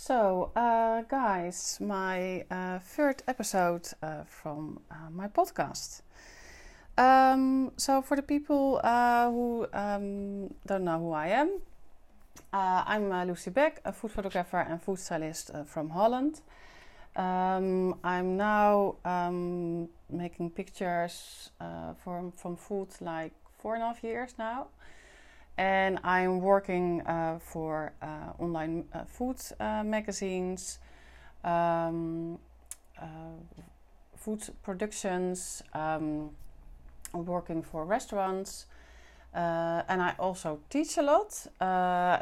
So, uh, guys, my uh, third episode uh, from uh, my podcast. Um, so, for the people uh, who um, don't know who I am, uh, I'm Lucy Beck, a food photographer and food stylist from Holland. Um, I'm now um, making pictures from, from food like four and a half years now and I'm working uh, for uh, online uh, food uh, magazines, um, uh, food productions. Um, I'm working for restaurants, uh, and I also teach a lot.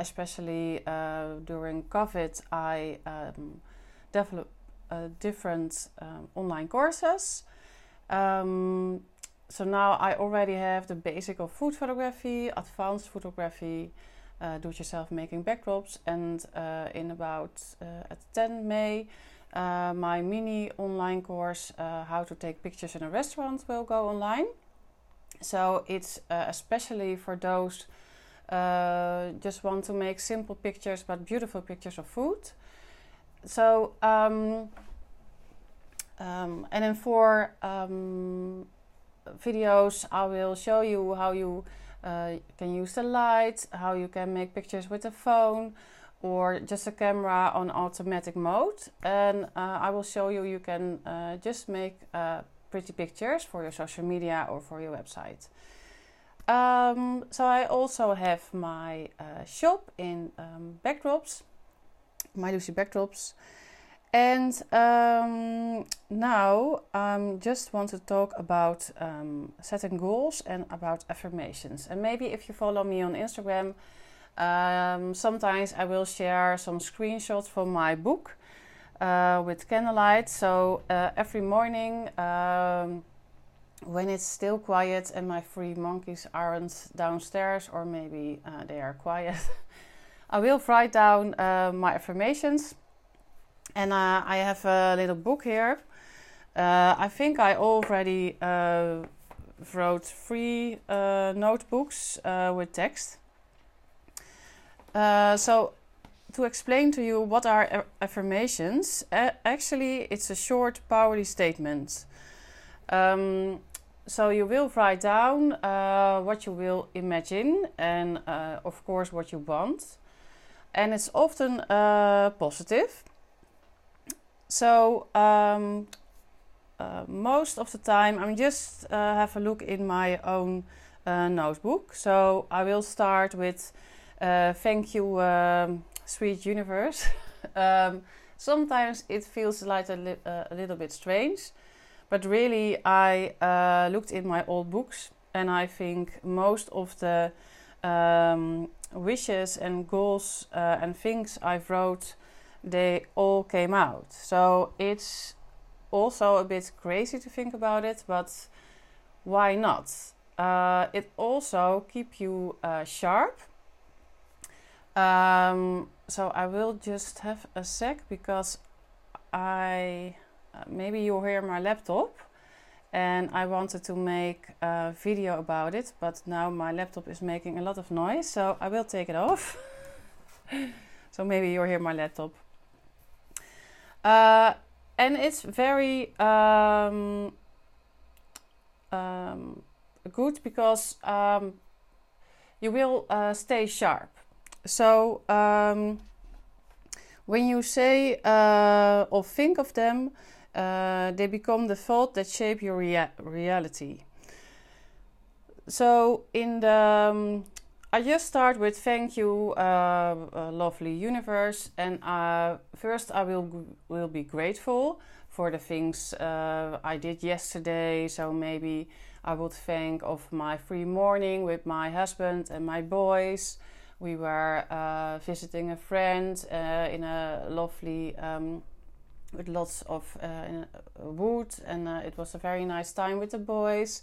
especially during COVID, I um, developed different um, online courses. Um, so now I already have the basic of food photography, advanced photography, uh, do-it-yourself making backdrops, and uh, in about uh, at 10 May, uh, my mini online course, uh, how to take pictures in a restaurant, will go online. So it's especially for those just want to make simple pictures but beautiful pictures of food. So um, um, and then for um, videos. I will show you how you uh, can use the light, how you can make pictures with a phone or just a camera on automatic mode. And uh, I will show you you can uh, just make uh, pretty pictures for your social media or for your website. Um, so I also have my uh, shop in um, backdrops, my Lucy backdrops and um, now I um, just want to talk about um, setting goals and about affirmations. And maybe if you follow me on Instagram, um, sometimes I will share some screenshots from my book uh, with candlelight. So uh, every morning, um, when it's still quiet and my three monkeys aren't downstairs, or maybe uh, they are quiet, I will write down uh, my affirmations and uh, I have a little book here. Uh, I think I already uh, wrote three uh, notebooks uh, with text. Uh, so, to explain to you what are affirmations, actually, it's a short, powerful statement. Um, so you will write down what you will imagine and, of course, what you want. And it's often positive so um, uh, most of the time, I'm just uh, have a look in my own uh, notebook. So I will start with uh, thank you, um, sweet universe. um, sometimes it feels like a, li- uh, a, little bit strange, but really I uh, looked in my old books and I think most of the um, wishes and goals and things I've wrote they all came out. So it's also a bit crazy to think about it, but why not? Uh, it also keep you uh, sharp. Um, so I will just have a sec because I uh, maybe you hear my laptop and I wanted to make a video about it, but now my laptop is making a lot of noise, so I will take it off. so maybe you hear my laptop. Uh, and it's very um, um, good because um, you will uh, stay sharp. So um, when you say uh, or think of them, uh, they become the thought that shape your rea- reality. So in the um, I just start with thank you, uh, uh, lovely universe, and uh, first I will will be grateful for the things uh, I did yesterday. So maybe I would thank of my free morning with my husband and my boys. We were uh, visiting a friend uh, in a lovely. Um, with lots of wood, and it was a very nice time with the boys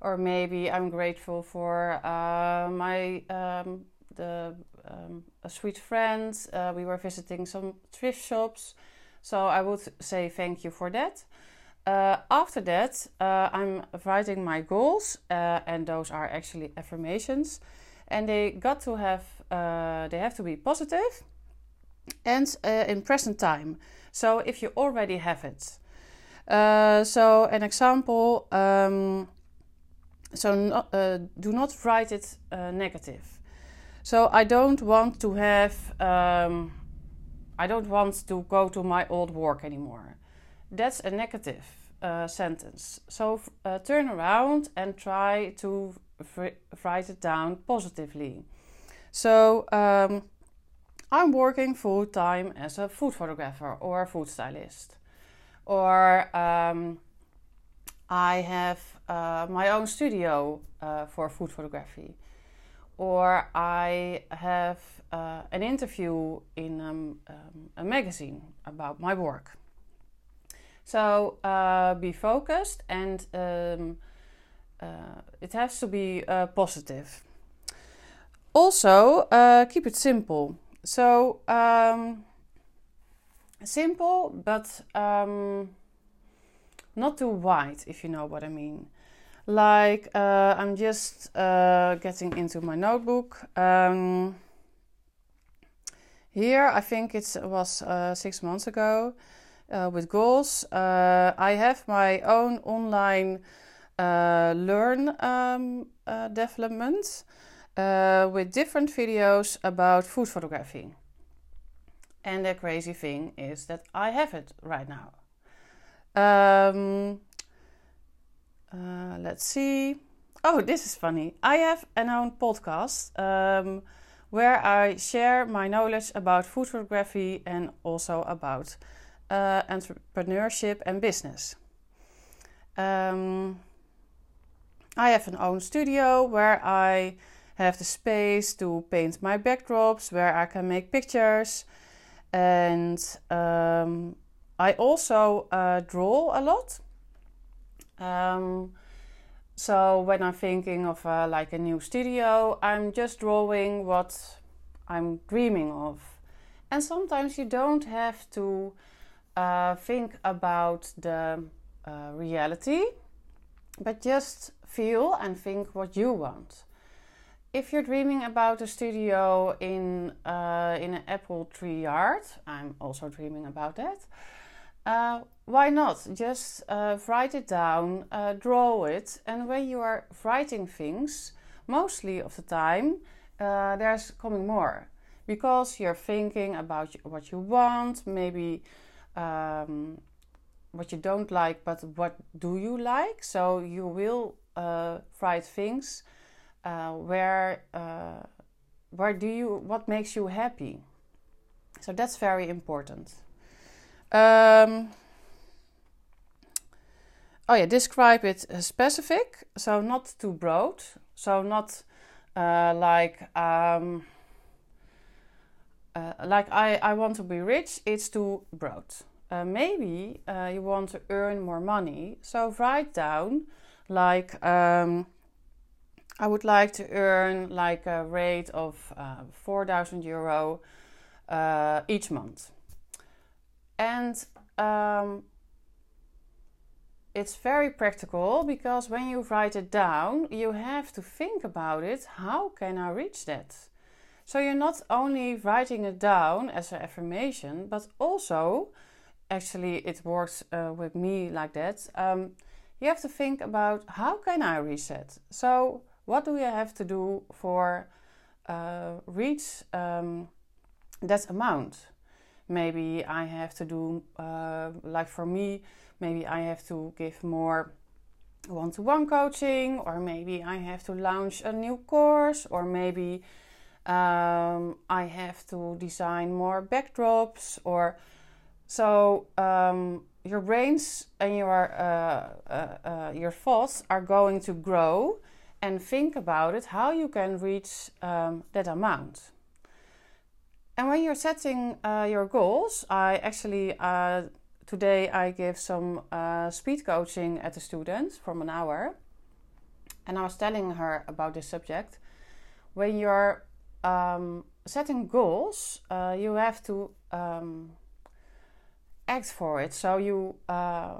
or maybe I'm grateful for uh, my um, the um, a sweet friend. Uh, we were visiting some thrift shops, so I would say thank you for that. Uh, after that, uh, I'm writing my goals, uh, and those are actually affirmations, and they got to have uh, they have to be positive, and in present time. So if you already have it. So an example. Um, so uh, do not write it uh, negative. So I don't want to have. Um, I don't want to go to my old work anymore. That's a negative uh, sentence. So uh, turn around and try to write it down positively. So um, I'm working full time as a food photographer or a food stylist, or um, I have uh, my own studio uh, for food photography, or I have uh, an interview in um, um, a magazine about my work. So uh, be focused and um, uh, it has to be uh, positive. Also, keep it simple. So, um, simple, but um, not too wide, if you know what I mean. Like, uh, I'm just uh, getting into my notebook. Um, here, I think it was uh, six months ago uh, with goals. Uh, I have my own online uh, learn um, development with different videos about food photography. And the crazy thing is that I have it right now. Um, let's see. Oh, this is funny. I have an own podcast um, where I share my knowledge about food photography and also about uh, entrepreneurship and business. Um, I have an own studio where I have the space to paint my backdrops where I can make pictures. And um, I also uh, draw a lot. Um, so when I'm thinking of uh, like a new studio, I'm just drawing what I'm dreaming of. And sometimes you don't have to uh, think about the uh, reality, but just feel and think what you want if you're dreaming about a studio in uh, in an apple tree yard, I'm also dreaming about that. Uh, why not? Just uh, write it down, uh, draw it, and when you are writing things, mostly of the time, uh, there's coming more because you're thinking about what you want, maybe um, what you don't like, but what do you like? So you will uh, write things uh, where where do you what makes you happy so that's very important um, oh yeah describe it specific. So not too broad. So not uh, like um, uh, like I, I want to be rich it's too broad. Uh, maybe uh, you want to earn more money. So write down like um, I would like to earn like a rate of uh, 4,000 euro uh, each month. And um, it's very practical because when you write it down, you have to think about it. How can I reach that? So you're not only writing it down as an affirmation, but also, actually, it works uh, with me like that. Um, you have to think about how can I reach that. So what do you have to do for uh, reach um, that amount? Maybe I have to do, uh, like for me, maybe I have to give more one to one coaching, or maybe I have to launch a new course, or maybe um, I have to design more backdrops, or so um, your brains and your uh, uh, uh your thoughts are going to grow and think about it how you can reach um, that amount. And when you're setting uh, your goals, I actually uh, today I give some uh, speed coaching at the students from an hour, and I was telling her about this subject. When you're um, setting goals, uh, you have to um, act for it. So you uh,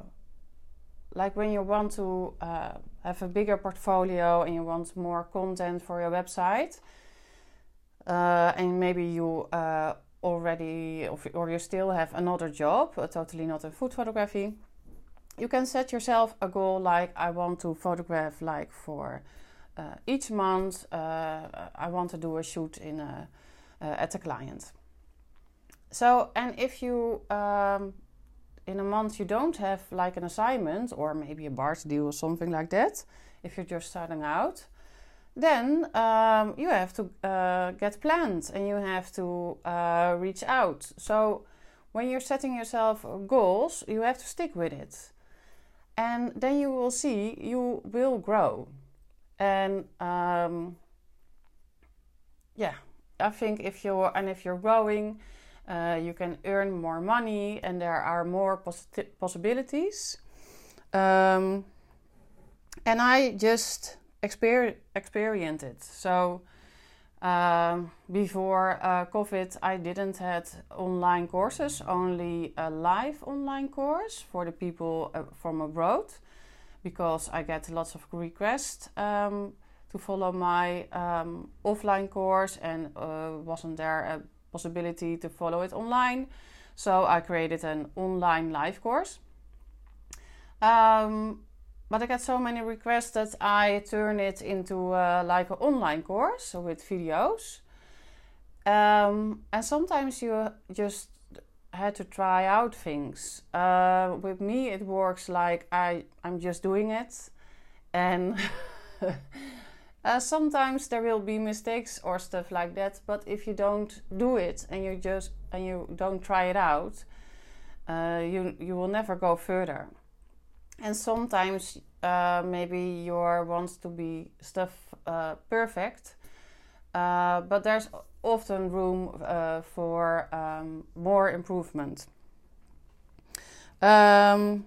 like when you want to uh, have a bigger portfolio and you want more content for your website, uh, and maybe you uh, already or you still have another job, totally not in food photography, you can set yourself a goal like I want to photograph like for uh, each month. Uh, I want to do a shoot in a, uh, at a client. So and if you um, in a month you don't have like an assignment or maybe a bar deal or something like that, if you're just starting out, then um, you have to uh, get planned and you have to uh, reach out. So when you're setting yourself goals, you have to stick with it. And then you will see you will grow. And um, yeah, I think if you're and if you're growing, uh, you can earn more money and there are more possibilities. Um, and I just exper- experienced it. So um, before uh, COVID, I didn't had online courses, only a live online course for the people uh, from abroad, because I get lots of requests um, to follow my um, offline course, and uh, wasn't there a possibility to follow it online. So I created an online live course. Um, but I get so many requests that I turn it into like an online course with videos. Um, and sometimes you just had to try out things. Uh, with me, it works like I I'm just doing it, and uh, sometimes there will be mistakes or stuff like that. But if you don't do it and you just and you don't try it out, uh, you you will never go further and sometimes uh, maybe your wants to be stuff uh, perfect uh, but there's often room uh, for um, more improvement. Um,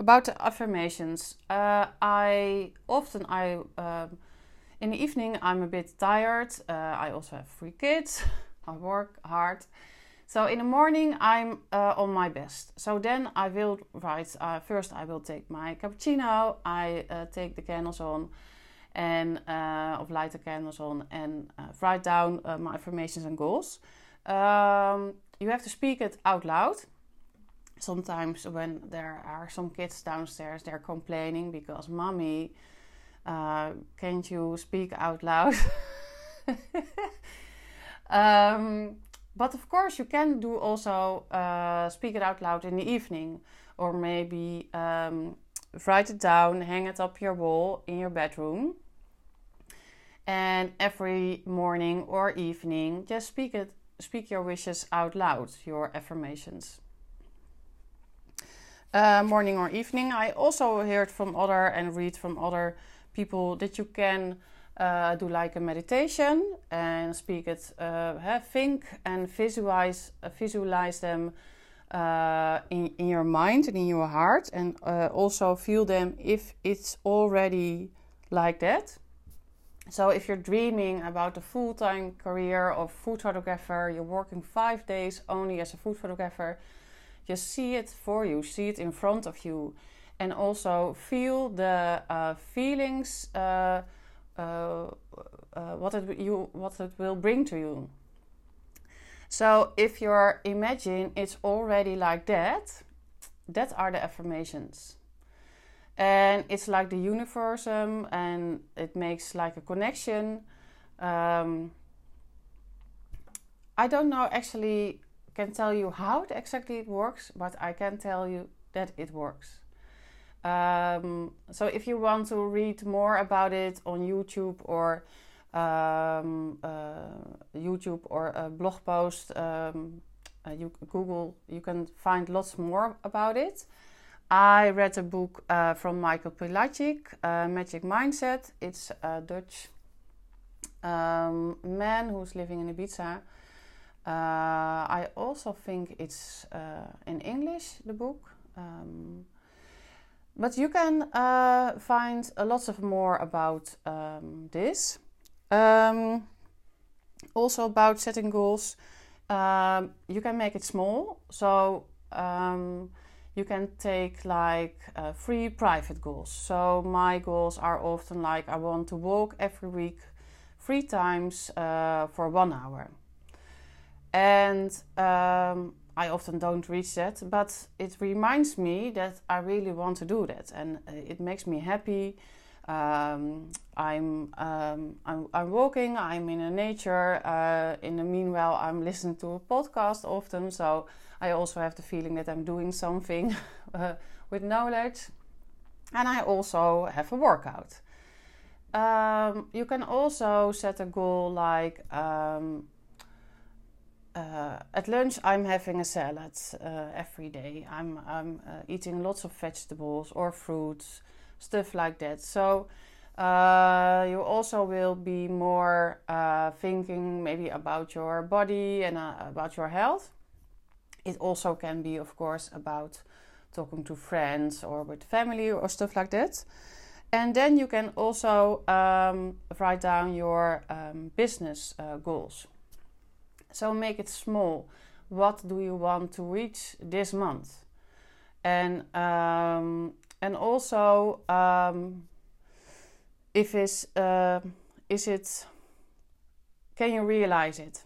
about the affirmations uh, i often i um, in the evening i'm a bit tired uh, i also have three kids i work hard so in the morning, I'm uh, on my best. So then I will write. Uh, first, I will take my cappuccino. I uh, take the candles on, and uh, of light the candles on, and uh, write down uh, my affirmations and goals. Um, you have to speak it out loud. Sometimes when there are some kids downstairs, they're complaining because mommy, can't you speak out loud? um, but of course, you can do also uh, speak it out loud in the evening, or maybe um, write it down, hang it up your wall in your bedroom. And every morning or evening, just speak it, speak your wishes out loud, your affirmations. Uh, morning or evening. I also heard from other and read from other people that you can uh, do like a meditation and speak it, uh, think and visualize, uh, visualize them uh, in, in your mind and in your heart, and uh, also feel them if it's already like that. So, if you're dreaming about a full time career of food photographer, you're working five days only as a food photographer, just see it for you, see it in front of you, and also feel the uh, feelings uh, uh, what it you what it will bring to you. So if you're imagine it's already like that, that are the affirmations. And it's like the universum, and it makes like a connection. Um, I don't know actually can tell you how it exactly it works, but I can tell you that it works. Um, so if you want to read more about it on YouTube or um, uh, YouTube or a blog post, um, uh, you Google, you can find lots more about it. I read a book uh, from Michael Pilarczyk, uh, Magic Mindset. It's a Dutch um, man who's living in Ibiza. Uh, I also think it's uh, in English, the book. Um, but you can uh, find a lot of more about um, this. Um, also about setting goals, um, you can make it small. So um, you can take like uh, three private goals. So my goals are often like I want to walk every week three times uh, for one hour. and um, I often don't reach that, but it reminds me that I really want to do that, and it makes me happy. Um, I'm, um, I'm, I'm walking. I'm in the nature. Uh, in the meanwhile, I'm listening to a podcast often, so I also have the feeling that I'm doing something uh, with knowledge, and I also have a workout. Um, you can also set a goal like um, uh, at lunch I'm having a salad uh, every day. I'm, I'm uh, eating lots of vegetables or fruits, stuff like that. So uh, you also will be more uh, thinking maybe about your body and uh, about your health. It also can be, of course, about talking to friends or with family or stuff like that. And then you can also um, write down your um, business goals. So make it small. What do you want to reach this month? And um, and also um, if is uh, is it can you realize it?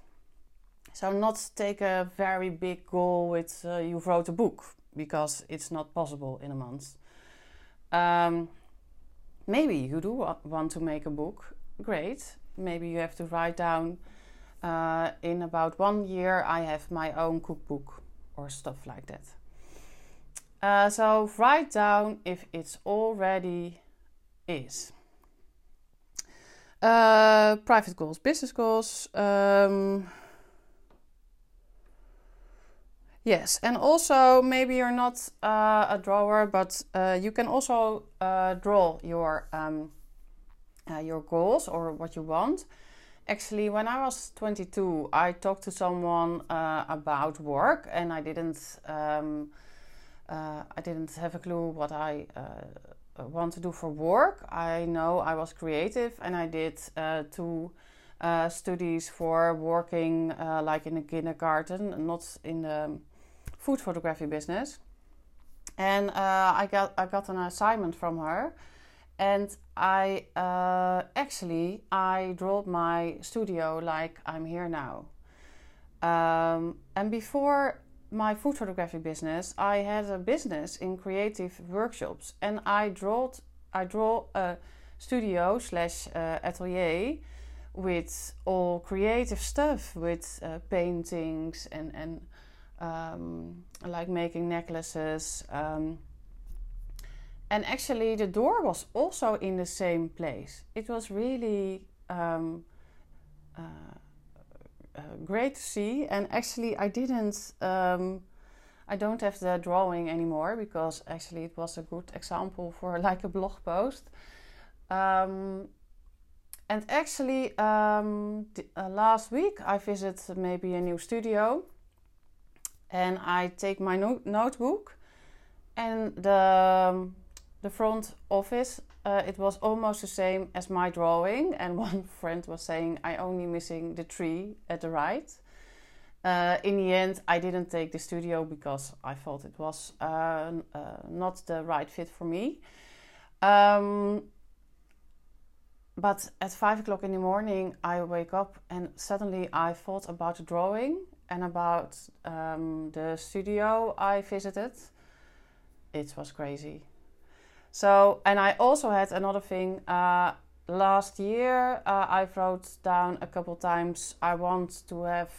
So not take a very big goal with uh, you wrote a book because it's not possible in a month. Um, maybe you do want to make a book. Great. Maybe you have to write down uh, in about one year, I have my own cookbook or stuff like that. Uh, so write down if it's already is. Uh, private goals, business goals. Um, yes, and also maybe you're not uh, a drawer, but uh, you can also uh, draw your um, your goals or what you want Actually, when I was 22, I talked to someone uh, about work, and I didn't, um, uh, I didn't have a clue what I uh, want to do for work. I know I was creative, and I did uh, two uh, studies for working uh, like in a kindergarten, not in the food photography business. And I got I got an assignment from her and I uh, actually I dropped my studio like I'm here now. Um, and before my food photography business, I had a business in creative workshops, and I draw I draw a studio slash uh, atelier with all creative stuff, with uh, paintings and and um, like making necklaces. Um, and actually the door was also in the same place. It was really um, uh, uh, great to see. And actually i didn't um, i don't have the drawing anymore because actually it was a good example for like a blog post. Um, and actually um, the, uh, last week i visited maybe a new studio and i take my no- notebook and the um, the front office, uh, it was almost the same as my drawing. And one friend was saying, I only missing the tree at the right. Uh, in the end, I didn't take the studio because I thought it was uh, uh not the right fit for me. Um, but at five o'clock in the morning, I wake up and suddenly I thought about the drawing and about um, the studio I visited. It was crazy. So, and I also had another thing. Uh, last year, uh, I wrote down a couple times. I want to have,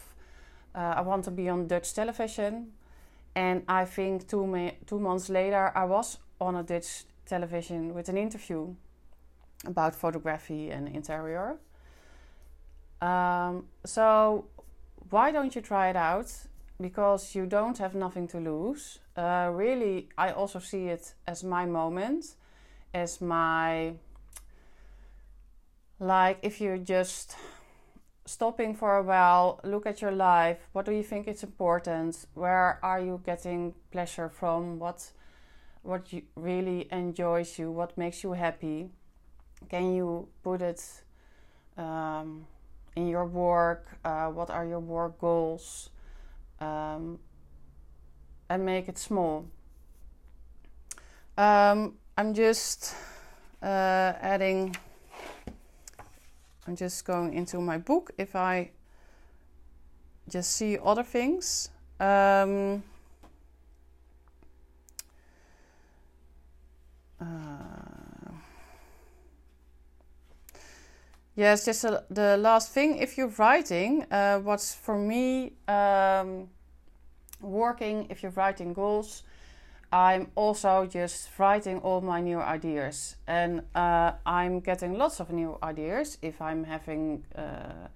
uh, I want to be on Dutch television, and I think two ma- two months later, I was on a Dutch television with an interview about photography and interior. Um, so, why don't you try it out? Because you don't have nothing to lose uh, really, I also see it as my moment, as my like if you're just stopping for a while, look at your life. What do you think is important? Where are you getting pleasure from? What what you really enjoys you? What makes you happy? Can you put it um, in your work? Uh, what are your work goals? Um, and make it small. Um, I'm just uh, adding, I'm just going into my book. If I just see other things. Um, yes, just a, the last thing. If you're writing, uh, what's for me um, working, if you're writing goals, I'm also just writing all my new ideas, and uh, I'm getting lots of new ideas if I'm having uh,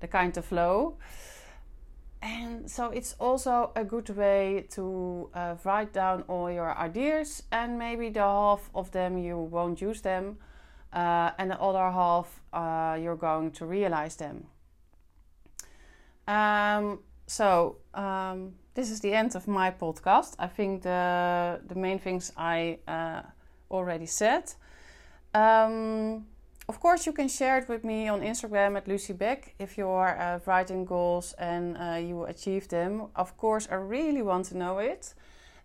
the kind of flow. And so it's also a good way to uh, write down all your ideas, and maybe the half of them you won't use them, uh, and the other half uh, you're going to realize them. Um, so um, this is the end of my podcast. I think the the main things I uh, already said. Um, of course, you can share it with me on Instagram at Lucy Beck if you're uh, writing goals and uh, you achieve them. Of course, I really want to know it.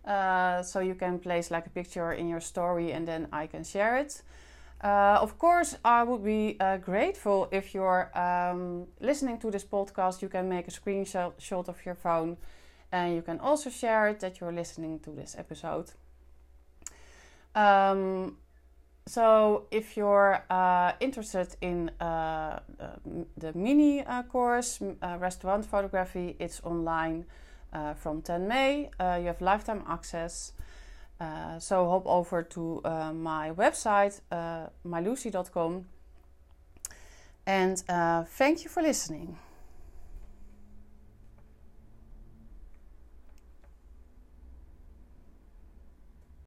Uh, so you can place like a picture in your story and then I can share it. Uh, of course, I would be uh, grateful if you're um, listening to this podcast. You can make a screenshot of your phone and you can also share it that you're listening to this episode. Um, so, if you're uh, interested in uh, the mini uh, course, Restaurant Photography, it's online from 10 May. you have lifetime access. Uh, so hop over to uh, my website, uh, mylucy.com. And thank you for listening.